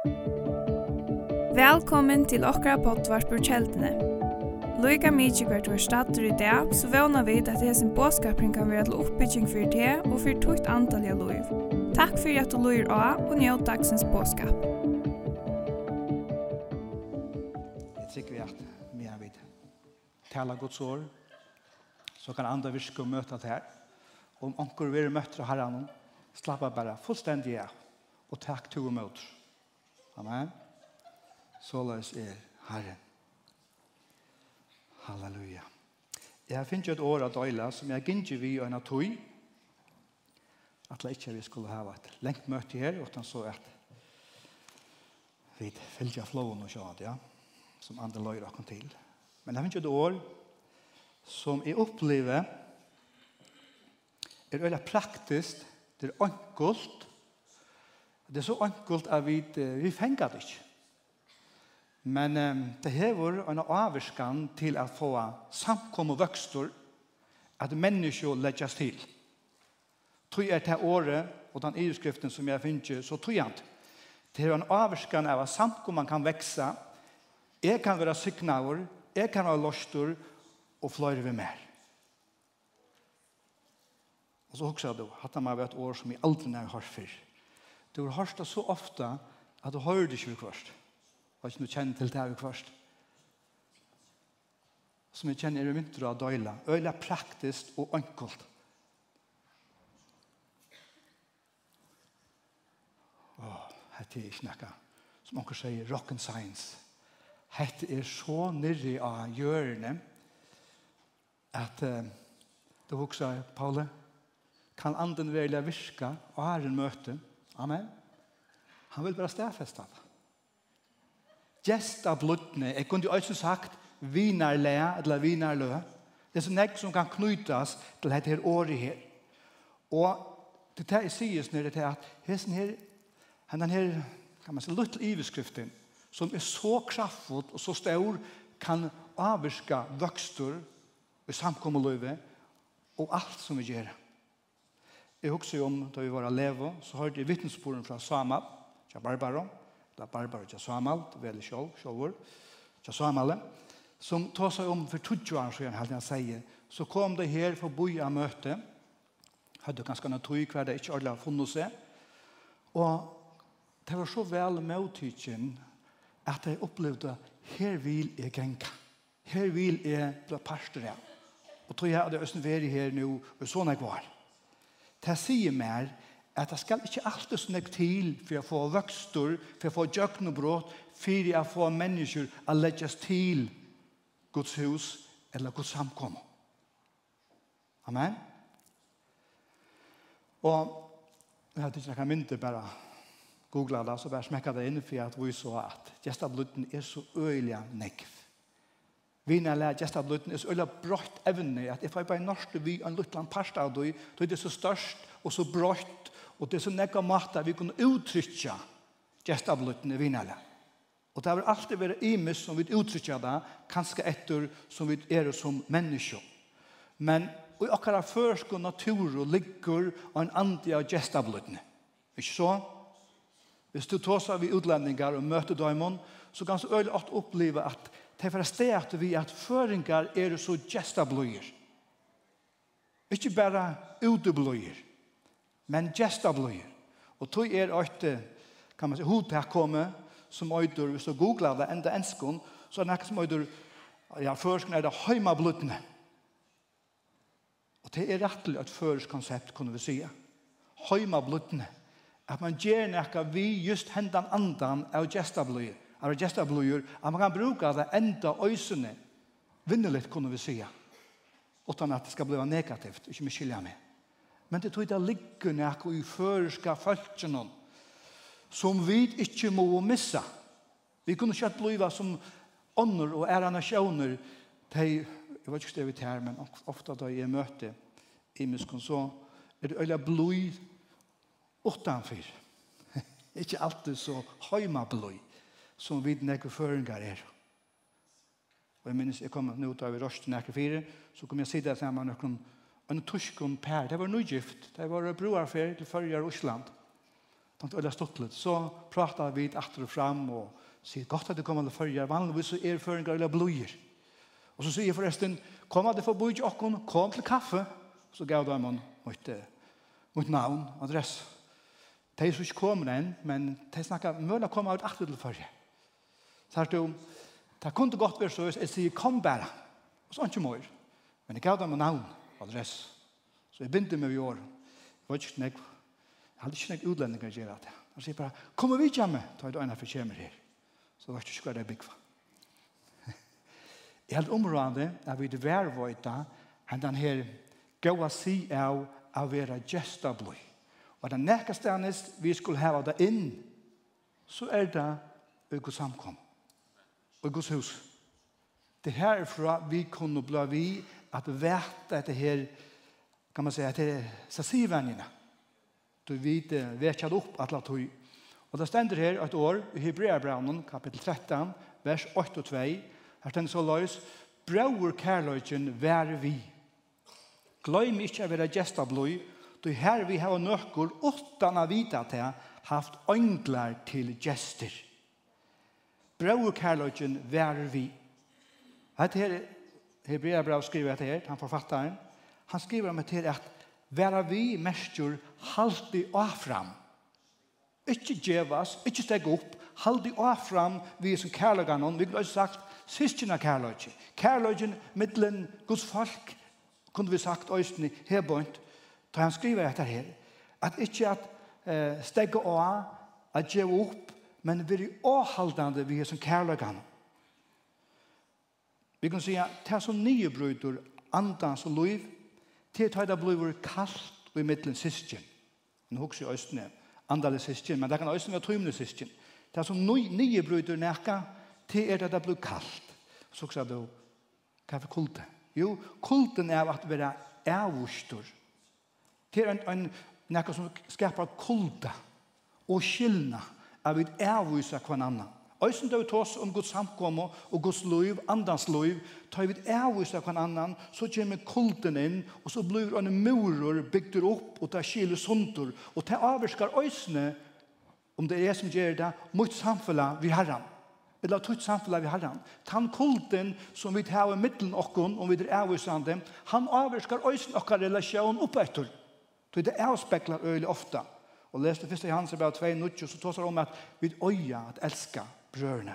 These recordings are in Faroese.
Velkommen til okra pottvarpur kjeldene. Loika mykje hvert var stater i dag, så vana vi at hesen båskapring kan være til oppbygging for det og for tukt antall av loiv. Takk for at du loir av og njød dagsens båskap. Jeg tykker vi at vi har vidt tala gods år, så kan andre virke og møte det her. Om anker vi er møtter herren, slappa bare fullstendig av og takk to og møter. Amen. Så Såleis er Herren. Halleluja. Jeg finner et år av døyla som jeg gynner vi og en av tog. At det ikke vi skulle ha et lengt møte her, utan så at vi fylgjer flowen og sjående, ja, som andre løyre akkurat til. Men jeg finner et år som jeg opplever er veldig praktisk, det er enkelt, Det er så enkelt at vi, vi fenger det ikke. Men um, det hever en avskan til at få samkom og vøkstor at mennesker legges til. Tog er til året og den EU-skriften som jeg finner, så tog jeg det. Er en avskan av at samkom man kan vekse. Jeg kan være syknaver, jeg kan være lorster og fløyre ved mer. Og så husker jeg det, at det var et år som jeg aldri har hørt før. Du har hørt det så ofte at du hører det ikke ved kvart. Du har ikke noe kjent til det ved kvart. Som jeg kjenner er min tro av døyla. Øyla praktisk og enkelt. Åh, hette er ikke noe. Som anker sier, rock and science. Hette er så nyrre av hjørne at uh, det vokser, Paule, kan anden velja virka og herren møte? Ja Amen. Han vil bare stedfeste det. Gjest av blodene, jeg kunne jo også sagt vinarlæ, eller vinarlø. Det er så nek som kan knytas til dette her året her. Og det her jeg sier, det er at hesten her, han her, kan man si, luttel iveskriften, som er så kraftfullt og så stor, kan avvirka vøkster i samkommeløyve og alt som vi gjør. Jeg husker om da vi var elever, så hørte jeg vittnesporen fra Samal, fra Barbaro, da Barbaro til Samal, det var veldig sjål, sjålvor, til Samal, som tar seg om for 20 år siden, helt han sier, så kom det her for boi av møte, hadde ganske noe tog hver det ikke alle har funnet seg, og det var så vel møttidgen at jeg opplevde, her vil jeg genka, her vil jeg bli parster av. Og tog jeg at jeg østen veri her nå, og sånn jeg var. Det sier mer at det skal ikke alltid snakke til for å få vøkstor, for å få djøknebrot, for å få mennesker å legges til Guds hus eller Guds samkommer. Amen. Og jeg hadde ikke noen mynte bare googla det, så bare smekket det inn for at vi så at gjestablutten er så øyelig nekv vina just gesta lutten er så øyla brått evne at if jeg bare norsk vi en luttland pasta av det då er det så størst og så brått og det er så nekka matta vi kunne uttrykja gesta lutten er vina lær og det har alltid vært imus som vi uttrykja det kanskje etter som vi er som menneskje men og i først førsko natur og ligger og en andre av gesta lutten ikke så? Hvis du tåsar vi utlendingar og møter døymon, så kan du øyla ått oppleva at Det er sted at vi at føringar er så gestabløyer. Ikke bare utebløyer, men gestabløyer. Og tog er et, kan man si, hodtak komme, som øyder, hvis du googler det enda enskån, så er det som øyder, ja, førskene er det heima bløtene. Og det er rettelig et førsk konsept, kunne vi si. Heima bløtene. At man gjør nekka vi just hendan andan av gestabløyer av gesta blodjur, at man kan bruka det enda øysene, vinnerligt kunne vi säga, utan at det skal bli negativt, ikke mye skilja med. Men det tog det ligger nek og i føreska følgjene, som vi ikke må missa. Vi kunne ikke bliva som ånder og æra nasjoner, de, jeg vet ikke det vi tar, men ofta da jeg møter i muskon, så er det øyla blod utanfyr. ikke alltid så høyma blod som vi nekker føringar er. Og jeg minnes, jeg kom nå da vi røst til nekker fire, så kom jeg sida sammen med noen en tuskon per, det var nøygift, det var broarfer til førjar Osland. Tant øyla stuttlet, så pratet vi etter og fram og sier, godt at du kommer til førjar, vanligvis så er føringer eller blodjer. Og så sier forresten, kom at du får boi okkon, kom til kaffe, så gav de en mot, mot navn, adress. De er så ikke kommer enn, men de snakker, møla kommer ut etter til førjar. Så du, det kunne godt være så, jeg sier, kom bare. Og så er ikke mer. Men jeg gav dem en navn, adress. Så jeg begynte med i år. Jeg vet ikke nek, jeg hadde ikke nek utlendinger å gjøre det. Han sier bare, kom og vidt hjemme, ta et øyne for kjemer her. Så det var ikke hva det er bygg for. Jeg hadde området, jeg ville være vøyta, han den her, gå og si av, av være gestabløy. Og den nekkastanest vi skulle hava det inn, så er det økosamkommet og i Guds hus. Det her er fra vi kunne bli vi at vete etter her, kan man si, etter sassivvennene. Du vet, vekjad opp at la tog. Og det stender her et år i Hebreabraunen, kapittel 13, vers 8 og 2. Her stender så løs, Brauer kærløyken vær vi. Gløym ikkje vera gestabløy, du her vi har nøkker åttan av vita til haft ønglar til gester brød kærløgjen vær vi. Hette her, Hebrea brev skriver etter her, han forfatteren, han skriver om etter at være vi mestjur halvdig og fram. Ikke djevas, ikke steg opp, halvdig og fram vi som kærløgjen, vi kunne også sagt, Sistina kærløgjen, kærløgjen middelen, Guds folk, kunne vi sagt òsni, i da han skriver etter her, at ikke at eh, stegge av, at djeva opp, men vi er åhaldande vi er som kærlagan. Vi kan säga, det er som nye brøyder, andans og liv, til at det blir kallt i middelen syskjen. Nå husker jeg østene, andale syskjen, men det kan østene være tøymne syskjen. Det er som nye brøyder nekka, til at det blir kallt. Så sa du, hva er kulte? Jo, kulten er at vi er avvurster. Det er en, en nekka som skapar kulta og skilna at vi avviser hver annan. Øysen da vi tås om Guds samkomme og Guds liv, andans liv, tar vi avviser hver annan, så kommer kulten inn, og så blir en murer bygd opp, og det skiler sunter, og det avvisker øysene, om det er jeg som gjør det, mot samfunnet vi herren eller tutt samfunnet vi han Tan kulten som vi tar i middelen okken, om vi er avvisande, han avvirskar øysene okker relasjon oppetter. Det er avspeklar øyelig ofta og leste først i hans brev 2, 9, så tås det om at vi øya at elska brørene,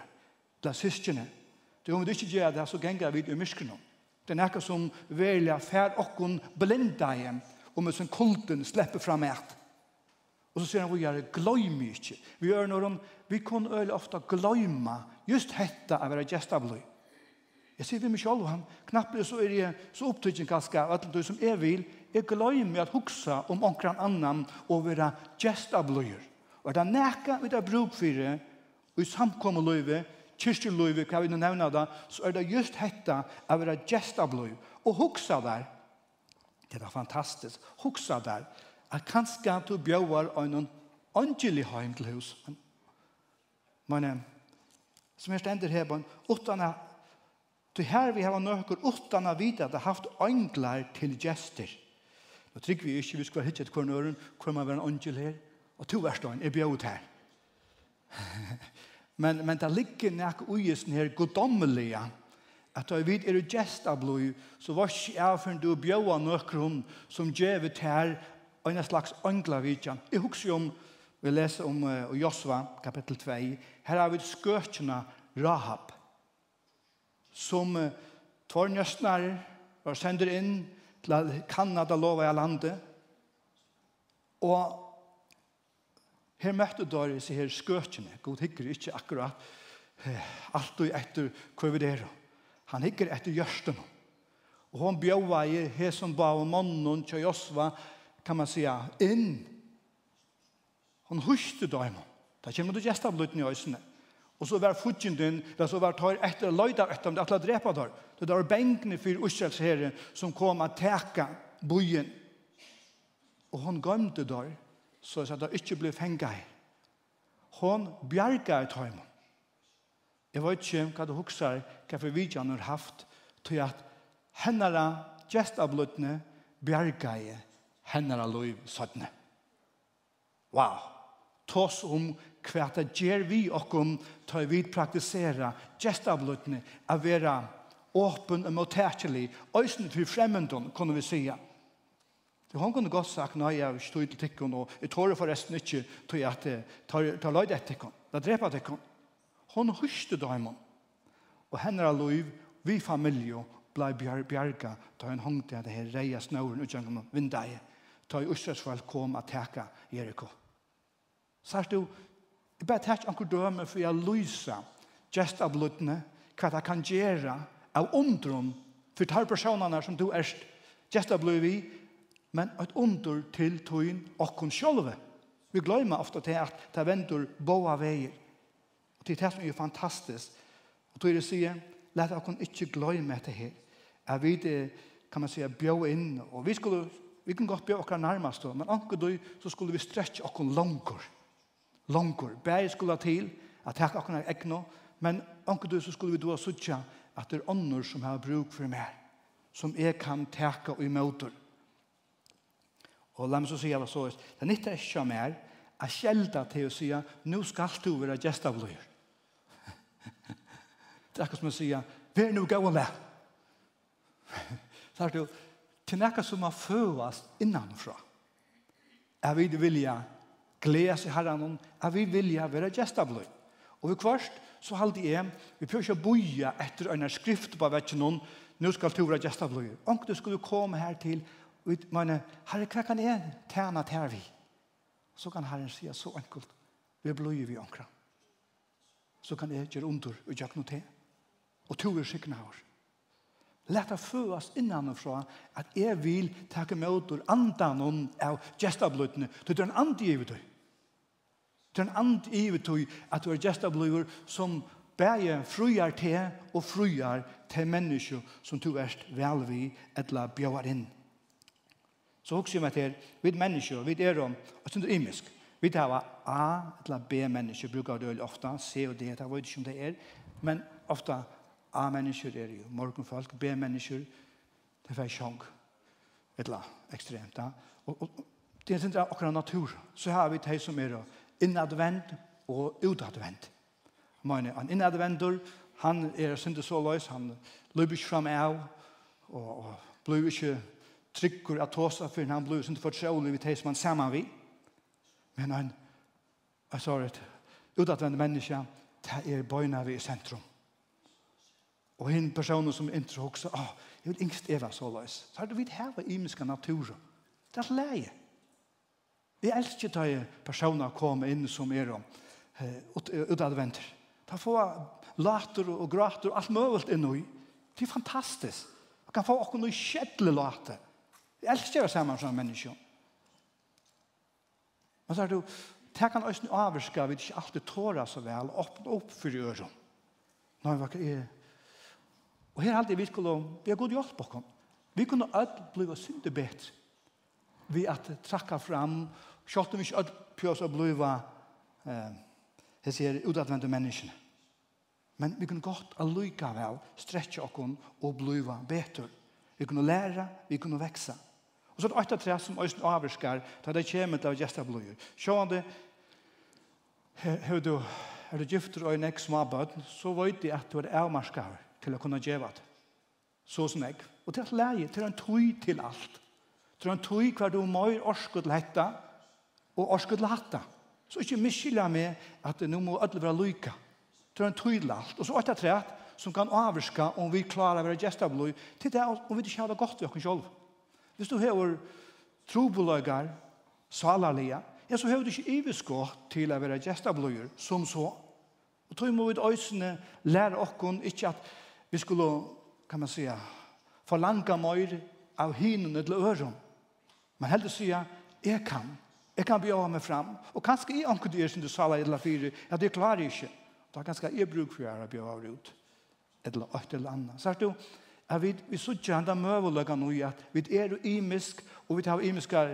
bla syskene. Det er om vi ikke gjør det, så ganger vi i myskene. Det er noe som velja fær okkon blinda igjen, og med sin kulten slipper fram et. Og så sier han, vi gjør det gløyme ikke. Vi gjør noe om, vi kan øyne ofte gløyme just hetta av være gjestabli. Jeg sier vi meg selv, han knapper så er jeg så opptrykken kanskje, at du som er vil, Jeg gløymer at huksa om onkran annan og vera gestabløyer. Og det er nækka vi det bruk for det, og i samkommeløyve, kyrkjeløyve, hva vi nå nevner da, så er det just hetta av vera. Og huksa der, det er fantastisk, huksa der, at kanska du bjøver av noen angelig heim til hus. Men, som jeg stender her, utan at Du her vi har nøkker utan å vite at det har haft angler til gester. Og trygg vi ikke, vi skal være hittet hver nøren, hver man være en angel her, og to verst han, jeg ut her. men, men det ligger nek uisen her goddommelige, at da vi er gest av blod, så var ikke jeg for du bjøa nøkron som djevet her, og en slags angla vidjan. Jeg husker om, vi leser om uh, Josva, kapittel 2, her har vi skøtjene Rahab, som uh, tår var sender inn, til Kanada lova i landet. Og her møtte Doris i her skøtjene. God hikker ikke akkurat alt og etter hva vi der. Han hikker etter gjørsten. Og hon bjøva i her som ba om mannen til Josva, kan man säga, inn. Hon huskte dem. Da kommer du gjestablutten i øsene. Og så var fudgjenden, eller så var tar etter løyda etter om det, alle drepa der. Det var benkene for Israels herre som kom og teka bojen. Og hon gømte der, så at det ikke ble fengt her. Hon bjerget et høyme. Jeg vet ikke hva du husker, hva for vidjan har haft, til at hennara gestablutne bjerga i hennara loiv søttene. Wow! tås om hva det gjør vi okkom ta vi praktisera gestablutne a vera åpen og motærkjelig øysen til fremmendon kunne vi sija Det hon kunde godt sagt nei, jeg stod till tikkon och jag tror förresten inte tog jag att ta ta löjd ett tikkon. Det drepa tikkon. Hon hyste daimon. Och er lov, vi familie blei bjarga ta en hong til det her reia snøren og vindai ta i Israels kom at teka Jericho. Sars du, jeg bare tar anker døme for jeg lyser gest av blodene, hva det kan gjøre av undrum for tar personene som du erst gest av blod vi, men et under til tøyen og kun sjølve. Vi glemmer ofte til at det venter boa veier. Og det er det som er fantastisk. Og tøyre sier, let dere ikke glemme etter her. Jeg vet, kan man si, bjå inn, og vi skulle vi kan godt bjå okkar nærmest, men anker du, så skulle vi stretche okkar langer langer. Bæg skulle til at takk akkurat ekno, men anker du så skulle vi då suttja at det er ånder som har bruk for meg, som jeg kan takka og imøter. Og la meg så si det så, det er nytt ikke av meg at kjelda til å si nu skal du være gestabløyer. det er akkurat som å si, er nu gau og Så er det jo, til nekka som har følast innanfra. Jeg vil vilja gleda seg herran om at vi vilja være gestabløy. Og vi kvart så halde jeg, vi prøver ikke å boja etter en skrift på vekken noen, nu skal du være gestabløy. Onk du skulle komme her til, og vi mener, herre, hva kan jeg tjene til vi? Så kan herren si så enkelt, vi bløy vi onkra. Så kan jeg gjøre under og gjøre noe til. Og to er sikkerne her. Lett å føres innanfra at jeg vil takke med åter andan av gestabløytene. Det er en andre givet deg. Det er en and ivet tog at du er gestabliver som bæger frujar til og frujar til mennesker som du erst velvi etla bjøvar inn. Så hokser vi til, vi er mennesker, vi er om, og sånn er imisk. Vi tar A etla B mennesker, brukar det ofta, C og D, det vet ikke om det er, men ofta A-mennesker er jo morgenfolk, B-mennesker, det er sjong, etla ekstremt. Og, og det er sin akkurat natur, så har vi de som er og innadvend og utadvend. Men en innadvender, han er synte så løs, han løper ikke fram av, og, og blir ikke trykker at tåsa, for han blir synte fortrolig vidt det som han sammen vi. Men han, jeg sa det, utadvende menneske, det er bøyna vi i sentrum. Og en person som intro også, ah, jeg vil yngst eva så løs. Så har du vidt heva imiska naturen. Det er leie. Jeg elsker da personer kommer inn som er om ut adventer. Da får later og grater og alt mulig inn i. Det er fantastisk. Man kan få akkurat noe kjedelig later. Jeg elsker å sammen som menneske. Men så er det jo, det kan også avvirke vi ikke alltid tårer så vel, åpne opp for i øren. Nå er det ikke Og her er alltid vi skulle, vi har god hjelp på Vi kunne alle bli syndig bedre. Vi at trakka fram Sjalt om vi ikke alt pjøs å bliva eh, jeg sier utadvendte menneskene. Men vi kunne godt allukka vel stretja okkon og bliva betur. Vi kunne læra, vi kunne veksa. Og så er det åtta tre som øysen avvirskar, da det kommer til å gjesta blodjur. Sjående, hør du, er du gifter og en ekk småbød, så vet de at du er avmarskar til å kunne gjeva det. Så som jeg. Og til at leie, til en tøy til alt. Til en tøy hver du møyr orsko til hetta, og orske til hatta. Så ikke miskylda med at nå må ødele være lyka. Det er en tydelig alt. Og så åtta træt som kan avvirka om vi klarer å være gestabløy til det om vi ikke har det godt ved oss selv. Hvis du har trobeløygar, salarlia, ja, så har du ikke iverskått til å være gestabløyer som så. Og tog må vi øysene lære oss ikke at vi skulle, kan man säga, forlanga mer av hinene til øren. Men heldig sier, jeg kan. Jeg kan bjøre meg fram. Og kanskje jeg anker det som du sa eller fire, ja, det klarer jeg ikke. Da kan jeg er bruk for å bjøre ut. Eller et eller annet. Så er du, at vi, vi sitter henne møveløkene nå i at vi er imisk, og vi tar imiske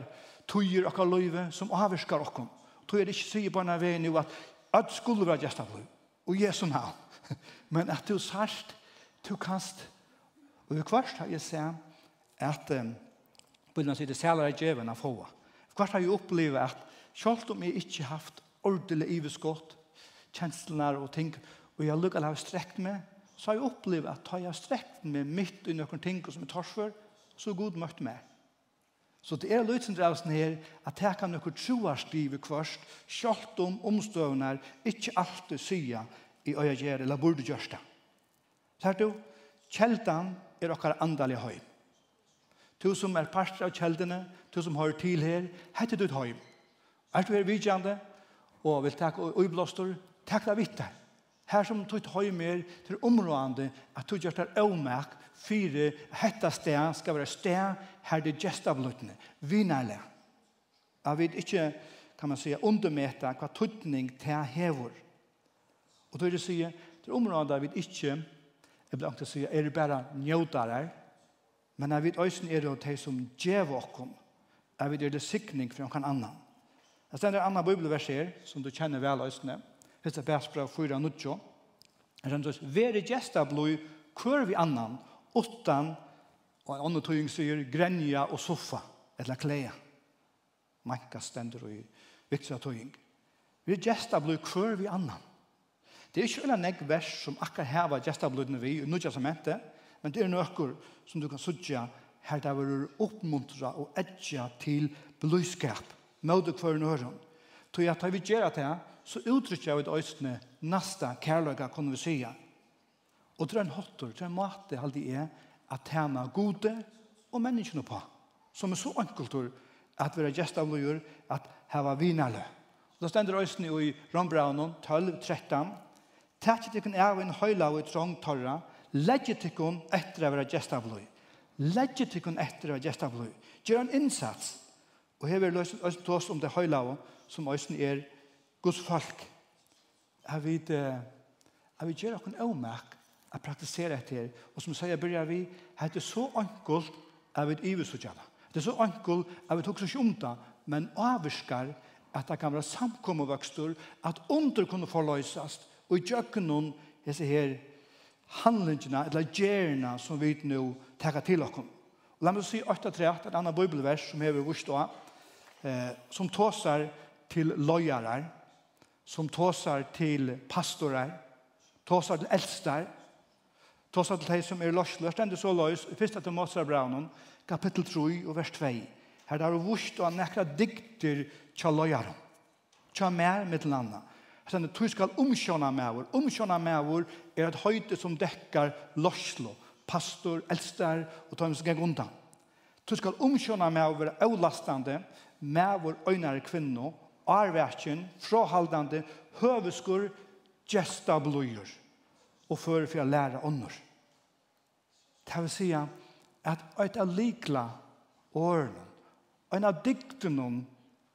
tøyer og løyve som avvirker oss. Tøy er ikke sier på en vei nå at at skulle være gjestet blod, og Jesu navn. Men at du sørst, du kanst, og i kvart har jeg sett at um, Bibelen sier det særlig er djeven av hova. Kvart har jeg opplevd at selv om jeg ikke har haft ordentlig iveskott, kjenslene og ting, og jeg lukket har strekt meg, så har jeg opplevd at har jeg strekt meg midt i noen ting som jeg tar for, så god møtt meg. Så det er løsende av sånn her at jeg kan noen troarskrive kvørst, selv om omstøvene ikke alltid sya i øya gjør, eller burde gjørst det. Så her du, kjeldan er okkar andalig høyt. Du som er parter av kjeldene, du som har til her, hette du et høym. Er du her vidjande, og vil takk og uiblåster, takk deg vitt. Her som tog høy mer til områdende, at du gjør det avmerk, fire hette sted skal være sted her det gest av løttene. Vi nærlig. Jeg vet ikke, kan man si, undermeta hva tøtning til hever. Og då er det sier, til områdene vi ikke, jeg vil ikke si, er det bare njøtere, Men jeg vet også er det de som djev okkom. Jeg vet er det sikning for noen annen. Jeg stender en annen bibelvers her, som du kjenner vel øysene. Hette bæsbra 4 og 9. Jeg stender, også, «Vere gjester blod, kør vi annan, utan, og en annen tøying sier, grenja og soffa, eller klea. Manka stender og i viktig tøying. Vi gjester blod, kør vi annan. Det er ikke en nekk vers som akkur heva gjester blodene vi, og nødja som hente, men det er nøkker som du kan sutja her det var oppmuntra og edja til bløyskap, møte hver nøren. Tog jeg tar vi gjør det, så uttrykker jeg ut øyne nasta kærløyga, kan vi sija. Og det er en hotter, det er en måte halde er at tjene gode og menneskene på, som er så enkelt at vi er gjestavløyer, at heva vinale. Da stender øyne i Rombraunen 12, 13, Tætt ikke en av en høyla og trång torra, Legge tykkun etter å være gjestavløy. Legge tykkun etter å være gjestavløy. Gjør en innsats. Og her vil jeg oss om det høylaven som øysen er Guds folk. Jeg vet, jeg vil gjøre noen avmerk å praktisere etter. Og som sier, begynner vi, det er så enkelt at vi ikke så gjerne. Det er så enkelt at vi tok så ikke men avvirker at det kan være samkommevøkster, at under kunne forløses, og i djøkkenen, jeg ser her, handlingene, eller gjerne som vi nå takker til oss. Og la meg si 3, et annet bibelvers som hever vurs da, eh, som tåser til løyere, som tåser til pastorer, tåser til eldster, tåser til de som er løsløst, stender så løs, i 1. Timothy Braunen, kapittel 3 og vers 2. Her er det vurs da nekra dikter til løyere, til mer med til andre sen du skal omkjønne med vår. Omkjønne med vår er et høyde som täcker lorslo, pastor, eldster og tar som gang undan. Du skal omkjønne med vår avlastande, med vår kvinnor arvärchen arverken, frahaldande, høveskur, gesta bløyer og før for å lære ånder. Det vil si at et av likla årene, en av diktene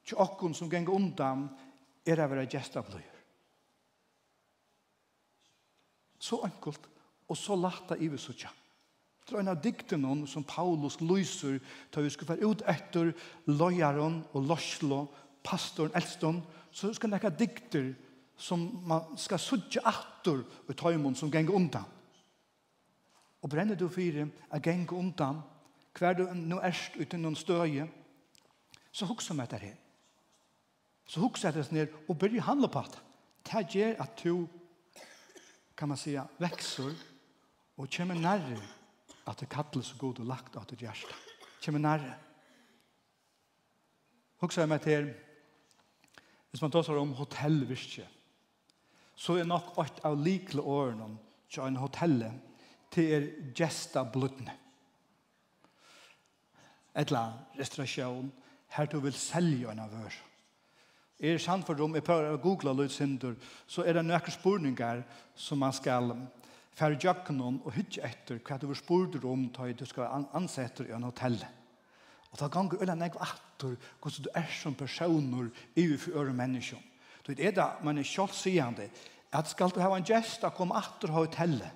til som ganger undan, er å være gesta bløyer. Så enkelt og så latta i vi suttja. Det er en av dikten som Paulus lyser til vi skulle være ut etter løyeren og løslo, pastoren, eldstånd, så skal det være dikter som man skal suttja etter og tøymon som ganger undan. Og brenner du fire er ganger undan hver du nå erst uten noen støye, så hukser man etter her. Så hukser jeg det her, og begynner handle på det. Det gjør at du kan man säga, växer och kommer närre att det kallas så god och lagt att det hjärsta. Kommer närre. Också är med till hvis man tar om hotellvirke så er nok ett av likle åren til en hotell til er gesta blodne. Et eller restaurasjon her du vil selge en av vørs er samfunn om, jeg prøver å google løysindur, så er det noen spurninger som man skal fære jøkken og hytte etter hva du spurder om da du skal ansette i en hotell. Og da ganger øyne jeg etter hvordan du er som personer i for øre mennesker. Du vet, er det, man er kjølt sigende, at skal du ha en gjest å komme etter hotellet,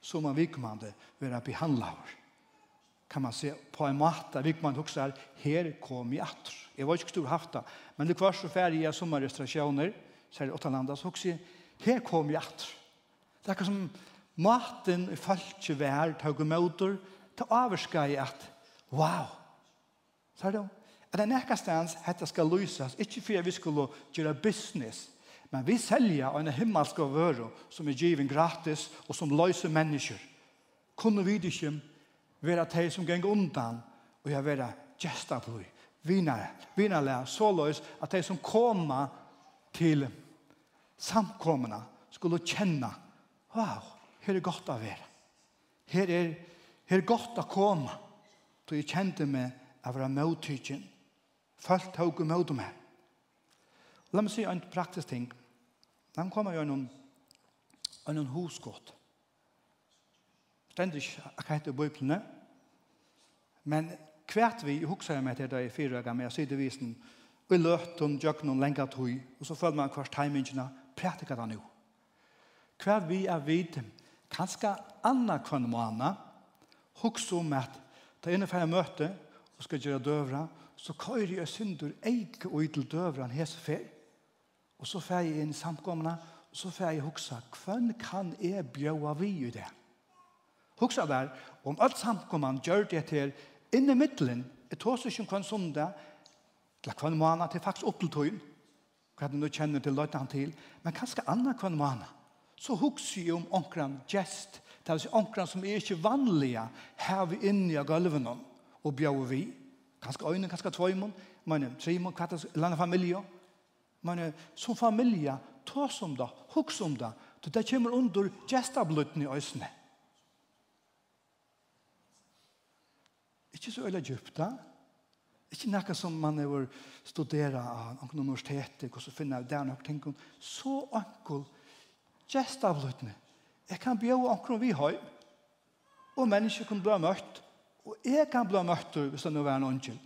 så man vikmande være behandlet. Kan man se på en måte, vikmande også er, her kom jeg etter. Jeg var ikke stor haft det. Men det var så ferdig jeg sommerrestaurasjoner, særlig Åttalanda, så også her kom jeg etter. Det er ikke som maten i falske vær, ta og møter, ta avvarska jeg at, wow, så er det at det nekka stans hetta skal lysas, ikke for vi skulle gjøre business, men vi selger en himmelsk vøro som er given gratis og som løser mennesker. Kunne vi ikke være de som geng undan og jeg være gestabløy vinar, så sålös att de som kommer till samkommorna skulle känna, wow, her er gott å er. Her är, her er gott att komma. Så jag kände mig av våra mottygen. Følt tog og mot meg. Låt mig säga en praktisk ting. När han kommer genom en husgått. Ständigt, jag kan inte bo i Men kvært vi, jeg husker meg til det i fyra gammel, jeg sier det visen, og i løtten, djøkken, lenga tøy, og så følger man hver timingene, prætika det nå. Kvært vi er vidt, kanskje anna kvann måna, husker om at det er innenfor jeg møte, og skal gjøre døvra, så køyre jeg synder eik og til døvra en hese fer, og så fer jeg inn samkomna, og så fer jeg huksa, kvann kan jeg bjøve vi i det? Huksa der, om alt samkomman gjør det til Inne i middelen, jeg tås ikke om hver sondag, eller hver måned, til faktisk opp til tøyen, hva du nå kjenner til, løyte han til, men kanskje andre hver måned, så hukser jeg om omkran gest, det er omkran som er ikke vanlige, her vi inne i gulvene, og bjør vi, kanskje øyne, kanskje tvøymon, men trimon, hva er landa familie, men som familie, tås om det, huks om det, det kommer under gestablutten i øsene. Ikke så øyla da. Ikke nekka som man har studera av noen universiteter, og så finner jeg der nok ting. så ankel gest av løtene. Jeg kan bjøre anker vi har, og mennesker kan bli møtt, og jeg kan bli møtt hvis det nå er en ankel.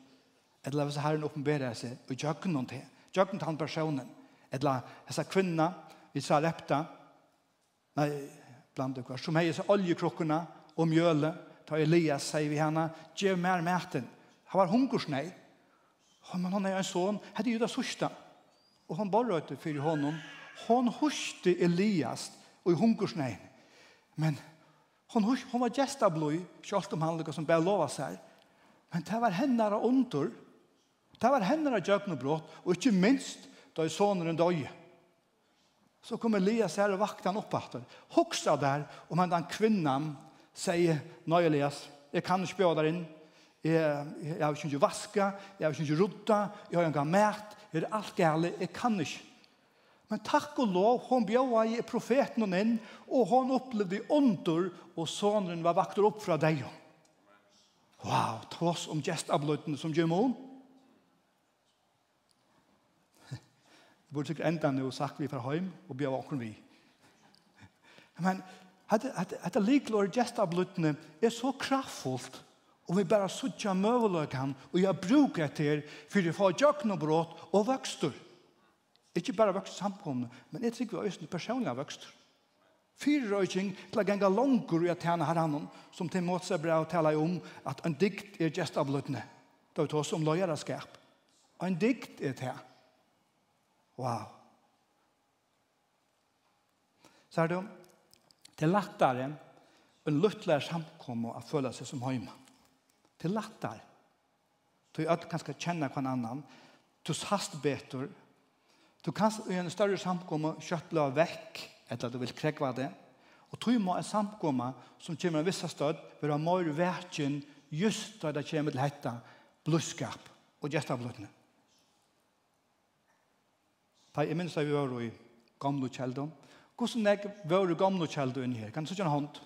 Eller hvis Herren åpenberer seg, og jøkken noen til, jøkken til han personen, eller hessa kvinna, vi sa lepta, nei, bland dere, som heier seg oljekrokkene og mjølet, Ta Elias, sier vi henne, «Gjev mer mæten». Han var hungersnei. Men han er en son, hette er det sørsta. Og han bare røyte for honom. Han hørste Elias og i hungersnei. Men hon, hørste, hon var gestabløy, kjølt om han lukka som bare lova seg. Men det var henne av ondur. Det var henne av djøknebrott, og ikke minst da i sonen en døye. Så kom Elias her og vakte han opp etter. Hoksa der om han den kvinnan sier, nei Elias, jeg kan ikke bjøre der inn, jeg, jeg, har ikke vaska, jeg har ikke rutta, jeg har ikke mært, jeg er alt gærlig, jeg kan ikke. Men takk og lov, hon bjøa i profeten hon inn, og hon opplevde under, og sonen var vakter opp fra deg. Wow, tross om gestabløytene som gjør mån. Det burde sikkert enda nå sagt vi fra heim, og bjøa åkken vi. Men Hette liklor gestablutene er så kraftfullt og vi bare suttja møveløkene og jeg bruker etter for å få jøkken og brått og vøkster. Ikke bare vøkster samkomne, men jeg tror vi har øyne personlige Fyre røyking til å gjenge langer i jeg tjene herren som til måte seg bra å tale om at en dikt er gestablutene. Det er også om løyerskap. Og en dikt er det. Wow. Så er det om Det er lettere en luttlar samkomme å føla seg som hemma. Det er lettere. Du att kanske kjenne kvar annan. Du hast betur. Du kan i en större samkomma vekk etter at du vil krekva det. Og du må en samkomma som kommer av vissa stød være mer verkjen just da det kommer til hetta blodskap og gestablutne. Da jeg minns da vi var i gamle kjeldom, Hvordan er det var gamle kjelder inn her? Kan du sitte en hånd?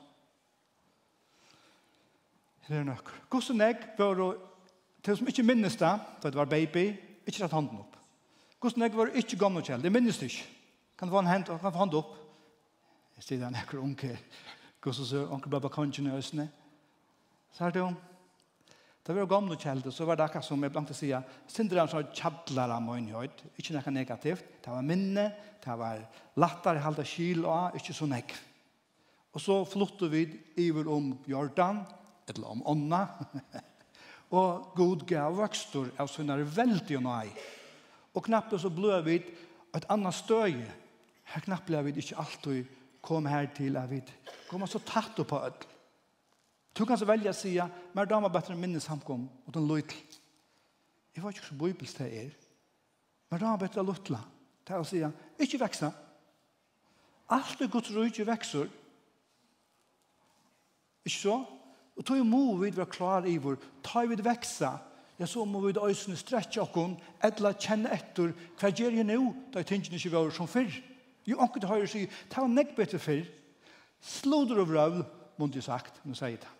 Her er nok. Hvordan er det var, til som ikke minnes det, da det var baby, ikke rett hånden opp. Hvordan er det var ikke gamle kjelder, Det minnes det ikke. Kan du få en hånd, kan du få hånd opp? Jeg sier det er en ekkur unge. Hvordan er det onker baba kongen i øsene. Så er det jo. Da vi var gamle kjelde, så var det akkurat som jeg blant å si, sindre han så kjadler av min høyt, ikke noe negativt, det var minne, det var lattere halda kyl og ikke så nek. Og så flyttet vi iver om Jordan, eller om ånda, og god gav vokstor av sånne veldig og nøy. Og knapt så ble vi et annet støy. Her knapt ble vi ikke alltid kom her til at vi kom så tatt på ødel. Du kan så velge å si, men damer bedre minne samkom og den løy til. Jeg vet ikke hva bibels det er. Men damer bedre lutla. Det är att säga, inte växa. Allt är Guds rujtje vekser. Ikke så? Og tog må vi være klar i vår. Ta vi det veksa. Ja, så må vi det øysene stretche okken, eller kjenne etter, hva gjør jeg nå, da jeg tenker ikke var som før. Jo, anker til høyre sier, ta nekk bedre før. Slå dere over av, måtte jeg sagt, når jeg sier det.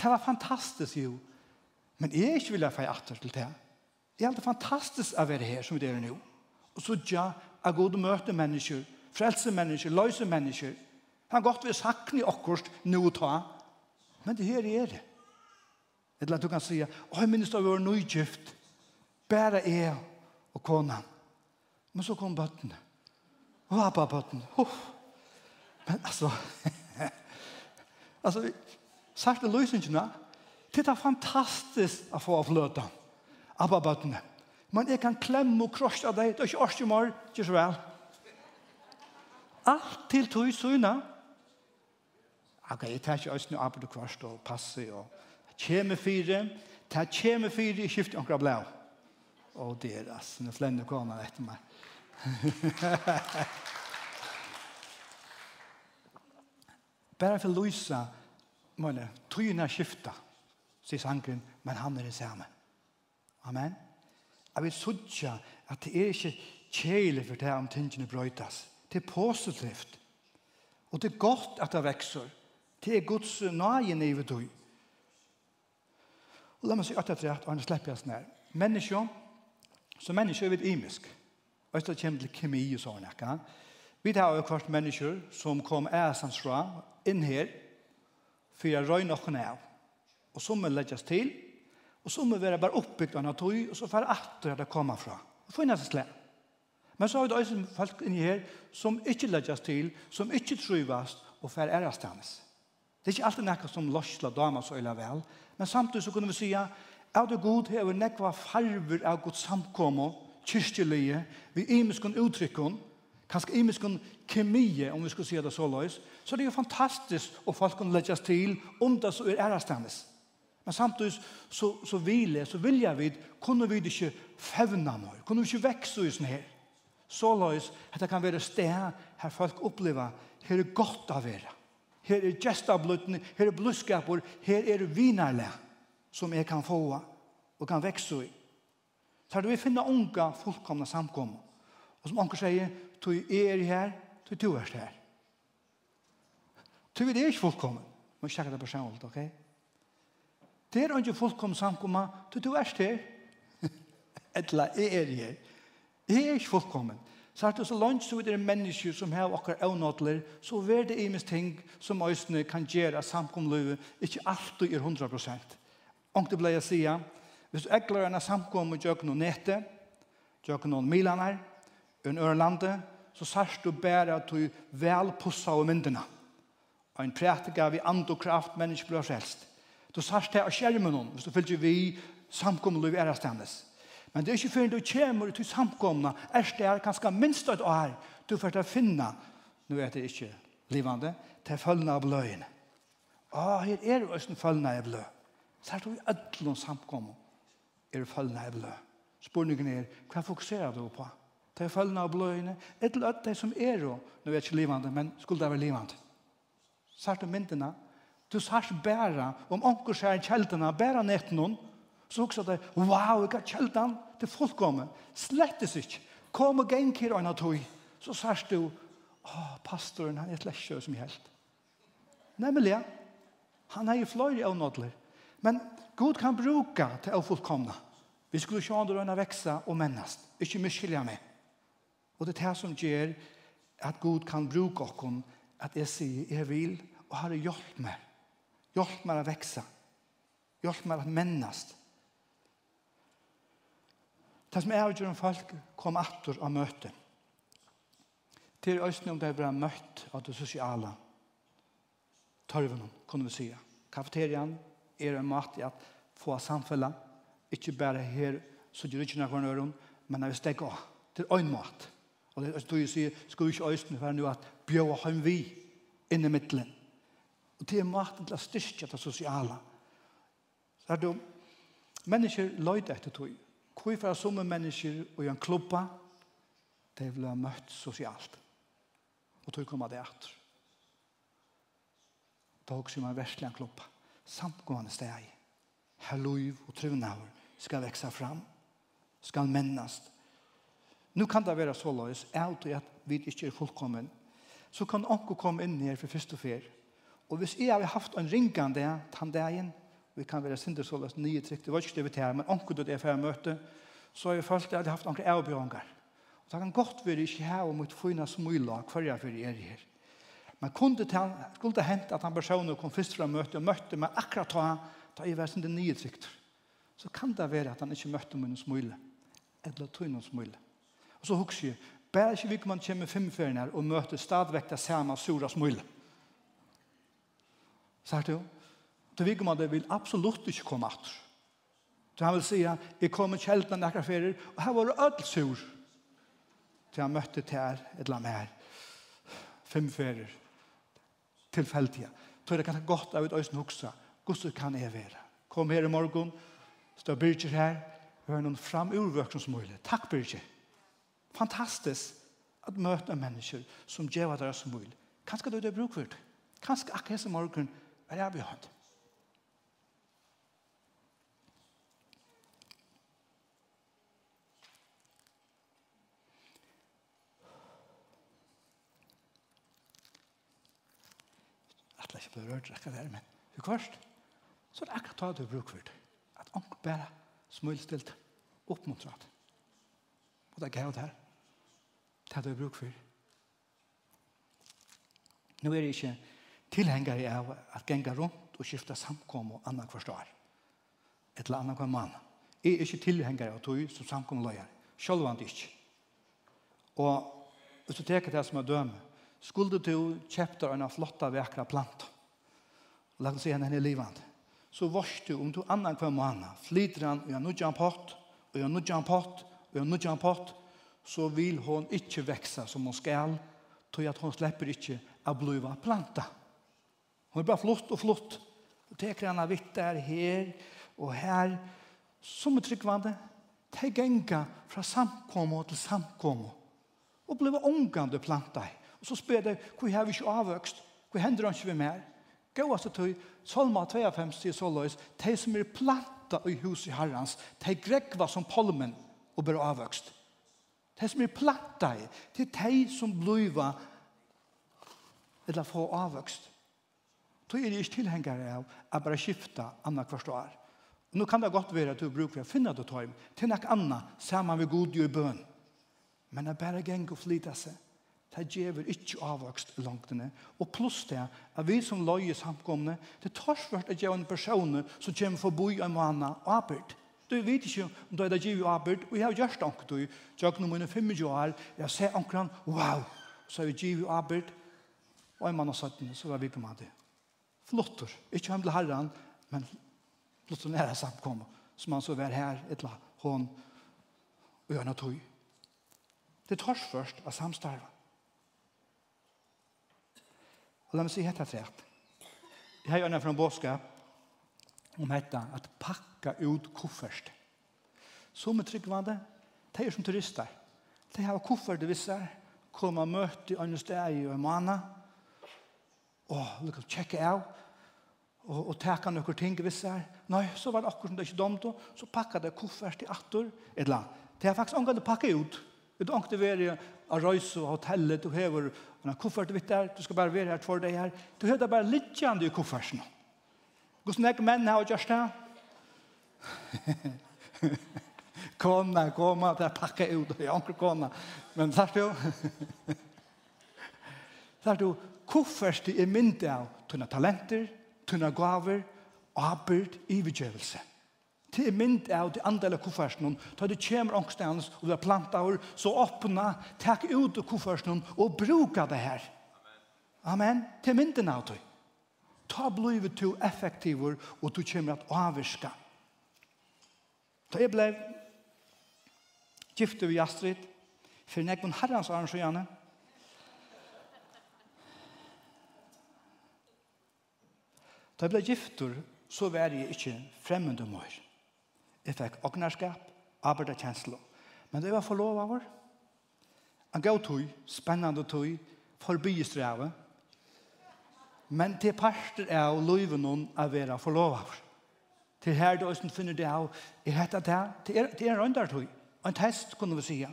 Det var fantastisk jo. Men jeg ikke vil ha feil atter til det. Det er alltid fantastisk å være her som vi er nå. Og så ja, jeg går og møter mennesker, frelse mennesker, løse mennesker. Han godt vil sakne akkurat nå og ta. Men det her er det. Eller at du kan si, å, jeg minnes da vi var nøygift, bare jeg og kona. Men så kom bøttene. Og abba bøttene. Men altså, altså, sagt det løsningene, det er fantastisk å få av løta. Abba bøttene. Men jeg kan klemme og krosse av deg, det er ikke års i morgen, ikke så vel. Alt til tog syne. Ok, jeg tar ikke østene av og kvart og passe og kjeme fire, ta kjeme fire i skiftet omkring blau. Og deres, når flenne kommer etter meg. Bare for Luisa, måne, tryna skifta, sier sangen, men han er det samme. Amen. Jeg vil sutja at det er ikke kjele for det om tingene brøytas. Det er positivt. Og det er godt at det vekser. Det er Guds nøyen i du. Og la meg si at jeg er og han slipper jeg snær. Mennesker, så mennesker er vi imisk. Og etter kommer til kemi og sånn, ikke? Vi tar jo kvart mennesker som kom æsans fra inn her, for jeg røy noen av. Og så må legges til, og så må vi være bare oppbygd av natur, og så får jeg atter det komma fra. Og får nesten slett. Men så har vi også folk inni her som ikke legges til, som ikke trivas, og får æres hennes. Det er ikke alltid noe som løsler damer så øyla vel, men samtidig så kunne vi si at det god hever nekva farver av god samkommer, kyrkjelige, vi imeskon uttrykkene, kanskje imiskun kemie, om vi skulle si det så løys, så det er jo fantastisk og folk kan legges til om det så er ærestandes. Men samtidig så, så vil jeg, så vil jeg vid, kunne vi ikke fevna noe, kunne vi ikke vekse i sånn her. Så løys at det kan være sted her folk opplever, her er godt av være. Her er gestablutene, her er blodskaper, her er vinarle som jeg kan få og kan vekse i. Så er det vi finner unga fullkomna samkommer. Og som anker sier, du er her, du er her. her. Du er ikke fullkommen. Må ikke sjekke det personlig, ok? Det er ikke fullkommen samkommet, du er her. Etla, jeg er her. Jeg er ikke fullkommen. Så er det så langt så videre mennesker som har akkurat avnådler, så er det imens ting som øsene kan gjøre samkomløyve, ikke alltid er 100%. det ble jeg sier, hvis du ekler en samkommet gjør noe nettet, gjør noen milaner, en Ørlande, så sørst du bare at du vel pussa av myndene. Og en prætika vi and og kraft mennesker blir frelst. Du sørst det av skjermen om, hvis du fyllt vi samkommet i ærestendes. Men det er ikke før du kommer til samkomna, er det er ganske minst et år, du får til å finne, nå er det ikke livende, til følgende av bløyene. Å, her er det også følgende av bløy. Særlig du i ødelen samkomna, er fallna av bløy. Spørningen er, hva fokuserer du på? Hva? de følgene av bløyene, et eller annet som er jo, nå er ikke livande, men skulle det være livande. Sart om myndene, du sart bæra, om onker skjer kjeldene, bæra nett noen, så også det, wow, jeg har kjeldene til fullkommen, slettes ikke, kom og genkir og en av tog, så sart du, åh, pastoren, han er et lesjø som helt. Nemlig, han er jo fløyre av nådler, men God kan bruka til å fullkomna. Vi skulle sjå andre øyne veksa og mennast, ikke miskylja meg. Og det er det som gjør at Gud kan bruke oss at jeg sier, jeg vil, og har hjelp meg. Hjelp meg å vekse. Hjelp meg å mennast. Det som er avgjør om folk kom atter av møte. Til østene om det ble møtt av det sosiale. Tørven, kunne vi si. Kafeterian er en mat i at få samfunnet. Ikke bare her, så gjør ikke noen øren, men når vi stekker av. Det er en mat. Og det er du sier, skal vi ikke øyne for nå at bjøve ham vi inn i midtelen. Og det er maten til å styrke det sosiale. Så er det mennesker løyde etter tog. Hvorfor er som mennesker og en klubba, det vil ha møtt sosialt. Og tog kommer det etter. Da også man verslig en klubba. Samtgående steg. Her lov og trivnaver skal vekse fram. Skal mennast Nu kan det være så løs, alt og at vi ikke er fullkommen, så kan onko komme inn her for første og fer. Og hvis jeg har haft en ringande tandeien, vi kan være sinter så løs, nye trykk, det var ikke det vi tar, men onko det er for jeg møte, så har jeg følt at jeg har haft onko avbjørnger. Og det kan godt være ikke her og mot fyna smyla, hver jeg for er her. Men kunne det, skulle det hent at han personen kom først fra møte og møtte meg akkurat da, da jeg var sinter nye trykk, så kan det være at han ikke møtte meg noen smyla, eller tog noen smyla. Og så husker jeg, bare ikke vi man kommer femferien her og møter stadigvæk det samme sura smule. Sagt du? Til vi man det vil absolutt ikke komme atter. Så han vil si, jeg kommer kjeltene nekker ferier, og her var det ødel sur. Til han møtte til her, et eller annet her. Fem ferier. Tilfeldige. Så det kan ta godt av et øyne hukse. Hvordan kan jeg være. Kom her i morgen, stå Birgir her, hør noen fram urvøkken som. Takk Birgir. Fantastisk at møte mennesker som gjør det som mulig. Kanskje du det bruk for det. Kanskje akkurat som morgen er jeg behønt. Atle ikke på rørt akkurat der, men hur kvart? Så er det akkurat det du bruk for det. At anker bare smulstilt oppmuntrat. Og det er det her. Det hadde jeg bruk for. Nå er det ikke tilhengere av at genga rundt og skifte samkom og annan kvarstår. Et eller annan kvar mann. Jeg er ikke tilhengere av tog som samkom løyer. Selv om det ikke. Og hvis du teker det som er døme, skulle du kjøpte en flotta vekra plant, Og lagt seg henne i livet. Så varst du om du annan kvar mann flyter han og jeg nødjan pott og jeg nudger han pott og en nødjan pott, så vil hon ikke vekse som hon skal, til at hon slipper ikke å bliva planta. Hon er bara flott og flott. Og teker henne vitt der, her og her, som er tryggvande, te genga fra samkommo til samkommo, og bliva omgande planta. Og så spør det, hvor har vi ikke avvøkst? Hvor hender han ikke vi mer? Gåast til Salma 52 sier så de som er planta i huset i herrens, de grekva som polmen, og blir avvøkst. Det som er platta i, det er de som bliva eller få avvøkst. Då er det ikke tilhengare av å bare skifta anna hvert år. Nå kan det godt være at du bruker å finne det tøym til nek anna sammen med god i bøn. Men det bare geng og flyta seg. Det gjør ikke avvøkst langtene. Og pluss det, at vi som løye samkomne, det tar svært at gjøre en person som kommer forbi en måned og arbeid. Du vet ikke om du er det givet arbeid, og jeg har gjort anker du, Jeg tjøkken mine 25 år, jeg ser ankeren, wow, så er vi givet arbeid, og en mann av 17, så var vi på med det. Flotter, ikke hjem til herren, men flotter nære samkommet, som han så var her, et eller annet, hun, og gjør noe tog. Det tors først av samstarve. Og la meg si hette trett. Jeg har gjort en fra en båtskap, om hetta att pakka ut kuffert. Som är tryggvande, de er som turister. De har kuffert vissa, kommer och möter andre steg i en månad. Och liksom tjekke av. og, och täcka några ting vissa. Nej, så var det akkurat som det inte dumt, då. Så packade jag i till attor. Ett land. De har faktiskt omgått å packa ut. Det er ångat att vara av röjs og hotellet. Du hever en kuffert vitt där. Du ska bara vara här två dagar. Du har bara kjent i kofferten. Mm Hvordan er menn har gjort det? Kona, koma, det er pakket ut, jeg anker kona. Men sier du? Sier du, hvorfor det er mindre av tunne talenter, tunne gaver, arbeid, ivergjøvelse? Det er mynd av det andela kuffersen Da det kommer ångstens og det er plantaur Så åpne, takk ut av kuffersen Og bruke det her Amen, Amen. Det er mynden av det ta blivet to effektiver, og du kommer at avvirska. Da jeg ble gifte vi Astrid, for nek mun herrans arrangerende, Da jeg ble gifter, så var jeg ikke fremmede mor. Jeg fikk åknerskap, arbeiderkjensler. Men det var forlov av vår. En god tog, spennende tog, forbi strevet, men til parter av løyven hun er vera forlover. Til her du også finner det av, er dette det? Det er en røndartøy, en test kunne vi si.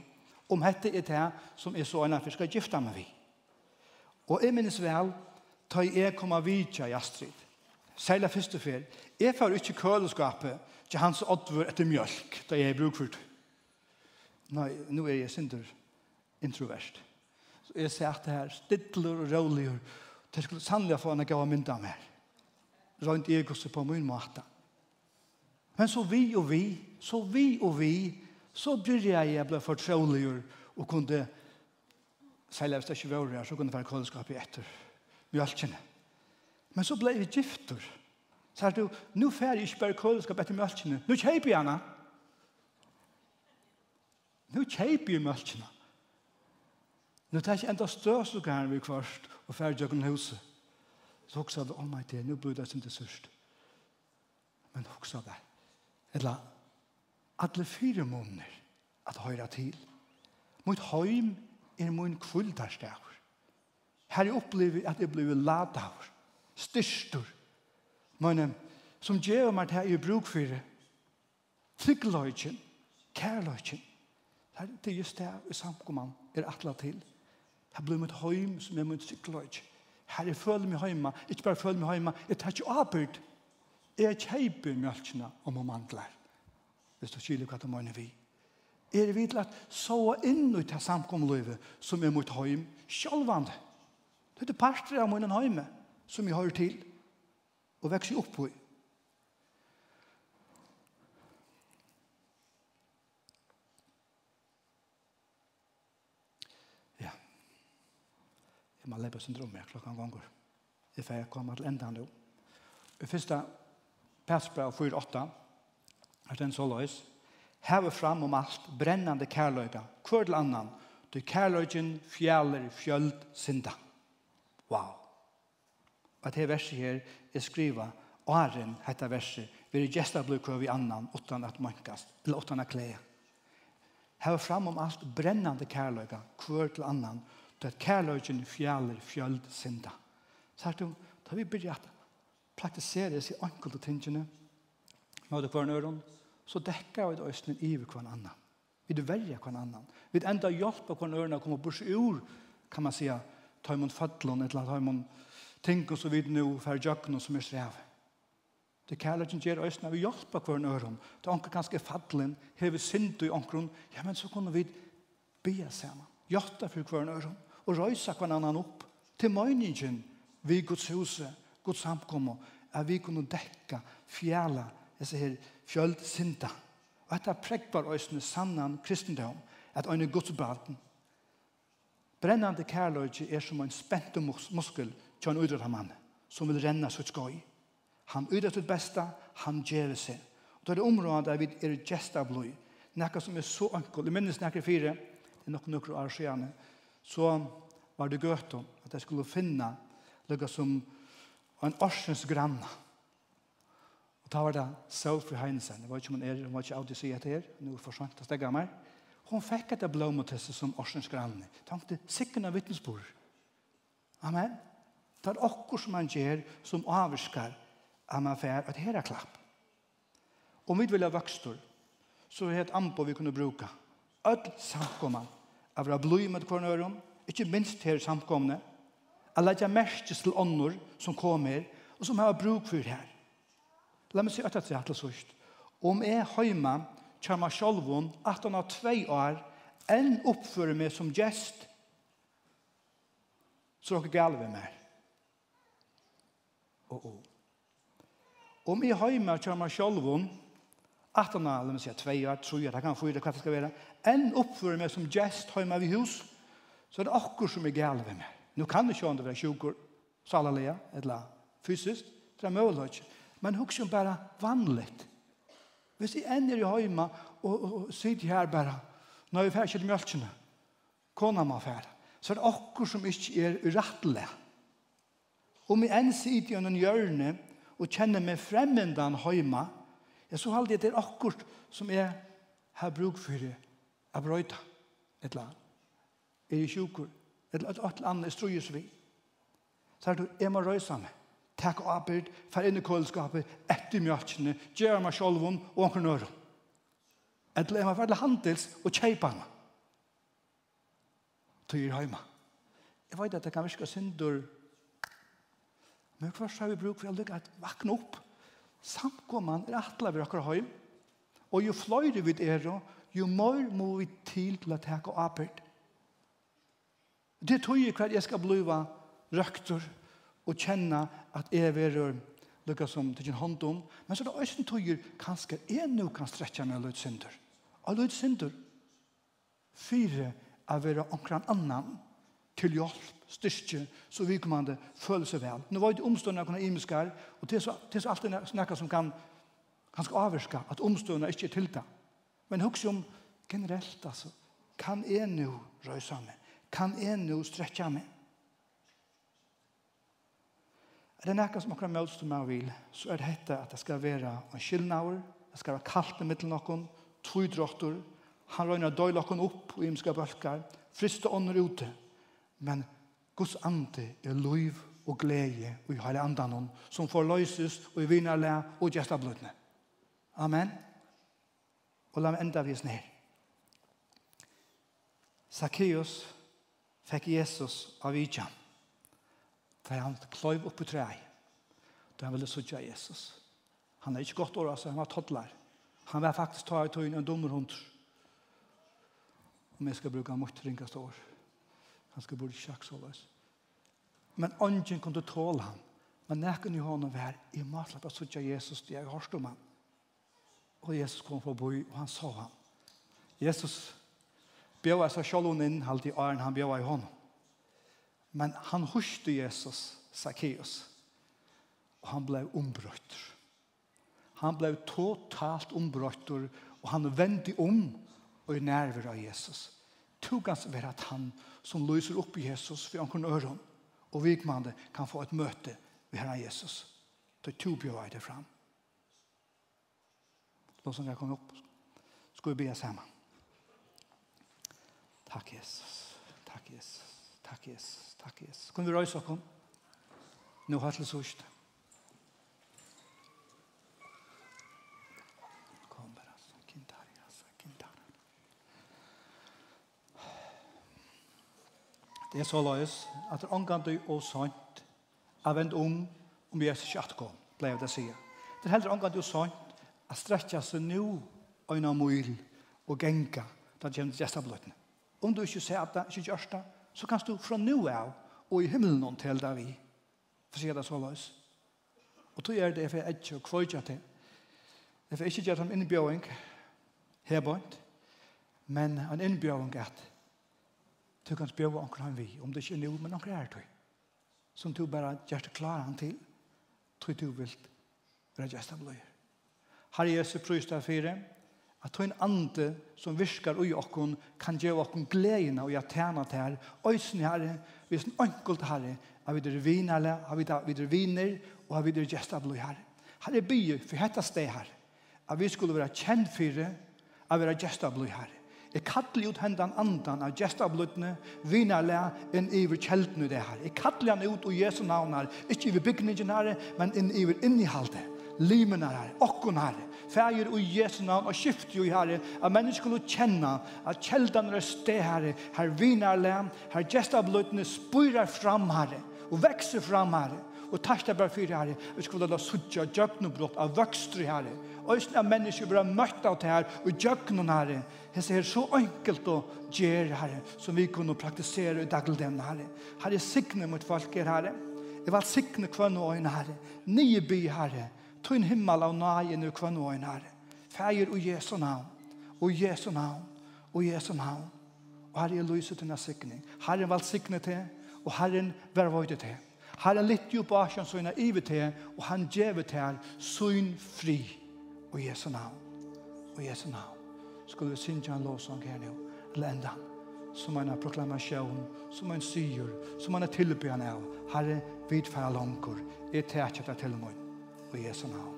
om dette er det som er så enn at vi skal gifte med vi. Og jeg minnes vel, da jeg kommer vidtja i Astrid. Særlig første fel, jeg får ikke køleskapet til hans odver etter mjølk, da jeg er brukfyrt. Nei, nå er jeg synder introvert. Så jeg ser at det her, stittler og råligere, Det skulle sannelig få en gav mynda mer. Rønt jeg også på min måte. Men så vi og vi, så vi og vi, så blir jeg jeg ble fortrolig og kunne, selv hvis det ikke var her, så kunne det være kålskap i etter mjølkene. Men så ble vi gifter. Så er du, nå fer jeg ikke bare kålskap etter mjølkene, nå kjøper jeg henne. Nå kjøper jeg mjølkene. Nå tar jeg ikke enda størst og støvsugeren vi kvart og ferdig jøkken huset. Så hoksa vi, oh my dear, nå blir det som det sørst. Men hoksa det. eller alle fire måneder at høyre til. Mot høym er min kvuldarstavr. Her jeg opplever at jeg blir ladavr, Styrstor. Men som gjør meg til jeg bruk for det, tryggløyken, kærløyken, det er just det i samkommand er atla til. Her blir mitt heim som er mitt sikkerløyt. Her jeg føler meg heima, ikke bare føler meg heima, jeg tar ikke avbyrd. Jeg kjeiper mjølkene om og mandler. Hvis du kyler hva det mener vi. Er vi til at så inn i det samkomløyve som er mitt heim sjølvande. Det er det parter av min heime som jeg har til og vekser opp på i. om man leper syndrom med klokka ganger. Det får jeg komme til enda nå. I første Persbra 4-8 er den så løs. Heve fram om alt brennande kærløyga, hver til annan, du kærløygen fjaller fjöld synda. Wow! Og det verset her er skriva Åren hetta verset vi er gesta blukka vi annan utan at mankast, eller utan at klea. Heve fram om alt brennande kærløyga, hver til annan, det er kærløgjen fjaller fjöld synda. Så her, da vi byrja at praktisere seg enkelte tingene mot det kvarn øron, så dekker vi det østene i kvarn annan. Vi du verja kvarn annan. Vi enda hjelp av kvarn øron å komme bors ur, kan man säga, ta imot fatlån, eller ta imot ting og så vidt nu för jøkken som er strev. Det kærlighet gjør østene, vi hjelper hver øron. Det anker ganske fattelen, hever synd i ankeren, ja, men så kunne vi be sammen. Hjelper for hver øron og røysa hver annan opp til møyningen vi Guds huse, Guds samkommet, at vi kunne dekka, fjæla, jeg sier, fjöld synda. Og dette prekbar øysene sannan kristendom, at øyne Guds baden. Brennande kærløyge er som en spente muskel til en uidrat mann, som vil renna sitt skoj. Han uidrat sitt besta, han gjeve seg. Og det er området der vi er gesta blod, nekka som er så ankel. i minnes nekker fire, det er nok nokre år siden, så var det gøt om at jeg skulle finne lukka som en årsens granna. Og da var det Sophie Heinesen. Det var ikke om hun er, hun var ikke av det si etter her. Nå forsvant det stegget meg. Hun fikk etter blåmotestet som orsens granna. Tankte av vittnesbord. Amen. Det er okkur som man gjør som avskar at man får et heraklapp. Om vi vil ha vøkstor, så er det et ampo vi kunne bruka. Ødel samkommer av å bli med kornøren, ikke minst her samkomne, at legge mest til ånder som kommer, og som har bruk for her. La meg si at det er til sørst. Om jeg høyma, kjærma sjolvun, at han har tvei år, enn oppfører meg som gjest, så er dere gale ved meg. Og, og. Om jeg høyma, kjærma sjolvun, at 18 år, eller vi sier 2 år, 3 år, det kan 4 år, hva det skal være, enn oppfører meg som gest hjemme ved hus, så er det akkur som er gale ved meg. Nå kan det ikke om det være sjukur, salalea, eller fysisk, det er mulig. Men hun som bare vanligt. Hvis jeg enn er høyma og, og, og sitter her bare, når jeg færre til mjølkene, kona må færre, så er det akkur som ikke er urettelig. Om jeg enn sitter i en hjørne og kjenner meg fremmendan høyma, Jeg så halde det til akkurat som jeg har bruk for det, jeg brøyta et eller annet. Jeg er sjukker, et eller annet strues vi. Så er du, jeg må røysa meg. Takk og arbeid, fer inn i kålskapet, etter mjøkkene, gjør meg sjolvun og omkring nøren. Et Eller annet må være handels og kjeipa henne. Tøyer heima. Jeg vet at det kan virke synder. Men hva har vi bruk for å lykke at vakne opp? Samkomman er atla vi okkar høy, og jo fløyre vi er, jo mår må vi til til å teke apert. Det tog jeg hver jeg skal bliva røktor og kjenne at jeg er lukka som til sin hånd om, men så er det også en tog kanskje jeg nå kan stretja meg løyt synder. Og løyt synder, fire av være omkran annan, til hjelp, styrke, så vi kan det føle seg vel. Nå var det omstående kunne imiskar, og det er så alltid snakka som kan ganske avvirka at omstående ikke er til det. Men husk om generelt, altså, kan jeg nå røysa meg? Kan jeg nå strekja meg? Er det nekka som akkurat møtes til meg vil, så er det hette at det skal være en skyldnaver, det skal være kaldt i middelen noen, tog drottor, han røyner døy noen opp og imska bølkar, friste ånder ute, Men Guds ande er liv og glede og i hele andan som får løses og i vinnerle og gjesta blødne. Amen. Og la meg enda vi her. Zacchaeus fikk Jesus av vidjan. Da han kløyv opp i treet. Da han ville sutja Jesus. Han er ikke godt året, så han var toddler. Han var faktisk taget i tøyen en dummer hund. Om jeg skal bruke mot ringast år. Han skulle borde sjakk så løs. Men ånden kunne tåle ham. Men nekken i hånden var, i matlapp, av suttet Jesus, det er hørst om ham. Og Jesus kom på boi, og han så ham. Jesus bjør jeg så selv inn, halvt i åren han bjør i hånden. Men han hørste Jesus, Zacchaeus, og han ble ombrøtt. Han ble totalt ombrøtt, og han vendte om og i nærvær av Jesus tugans være at han som lyser opp Jesus for han kunne øre og vikmande kan få et møte med Herren Jesus. Det er to bjør det fram. De som jeg kommer opp, skal vi be sammen. Takk, Jesus. Takk, Jesus. Takk, Jesus. Takk, Jesus. Kunne vi røyse oss? Nå har til sørste. Det er så løs at det omgang du og sånt er vendt om om Jesus ikke atkom, ble det sier. Det er heller omgang du og sånt at stretja seg nå øyne mil og genga da kommer til gjestabløtene. Om du ikke ser det, ikke gjørs det, så kan du fra nå av og i himmelen om til der vi. For sier det så løs. Og tog er det for jeg ikke kvøyja til. Det er for ikke gjør det som innbjøring, bort, men en innbjøring at Du kan spjøve anker han vi, om det ikke er noe, men anker er du. Som du bare gjør det klare han til, tror du vil være gjest av løyer. Herre Jesus, prøys der fire, at du en ande som virkar ui okkon, kan gjøre okkon gledene og gjøre tjene til her. Øysen herre, vi er sånn enkelt herre, at vi er vinere, at vi er viner, og at vi er gjest av løy herre. Herre byer, for hette sted her, at vi skulle være kjent for det, at vi er gjest av løy herre. Jeg kallar ut hendan andan av gestablutne, vinarle inn i kjelden i det her. Jeg kallar han ut og Jesu navn her, ikke iver bygningen her, men inn iver innihalde, limen her, okkon her, fægir og Jesu navn, og skift jo her, at mennesker skulle kjenne at kjelden er sted her, her vinarle, her gestablutne spyrer fram her, og vekser fram her, Og takk deg bare for herre, vi skulle la suttje og djøknobrott av vøkster herre. Øysen av mennesker blir møtt av det her, og djøknon herre. Jeg ser så enkelt å gjøre herre, som vi kunne praktisere i daglig herre. Herre, signe mot folk her herre. Jeg vil signe kvann og øyne herre. Nye by herre. Tøyn himmel av nøyen nu kvann og øyne herre. Fæger og Jesu navn. Og Jesu navn. Og Jesu navn. Og herre, jeg lyser til denne sikning. Herren valg sikne til, og Herren vær vøyde til. Han litt jo på asjen søgna ivet til, og han djevet til søgn fri. Og Jesu navn. Og Jesu navn. Skulle vi synge en lovsang her nå, eller enda som en proklamasjon, som en syr, som en tilbyen av. Herre, vidfæra langer, jeg tar ikke til min, og Jesu navn.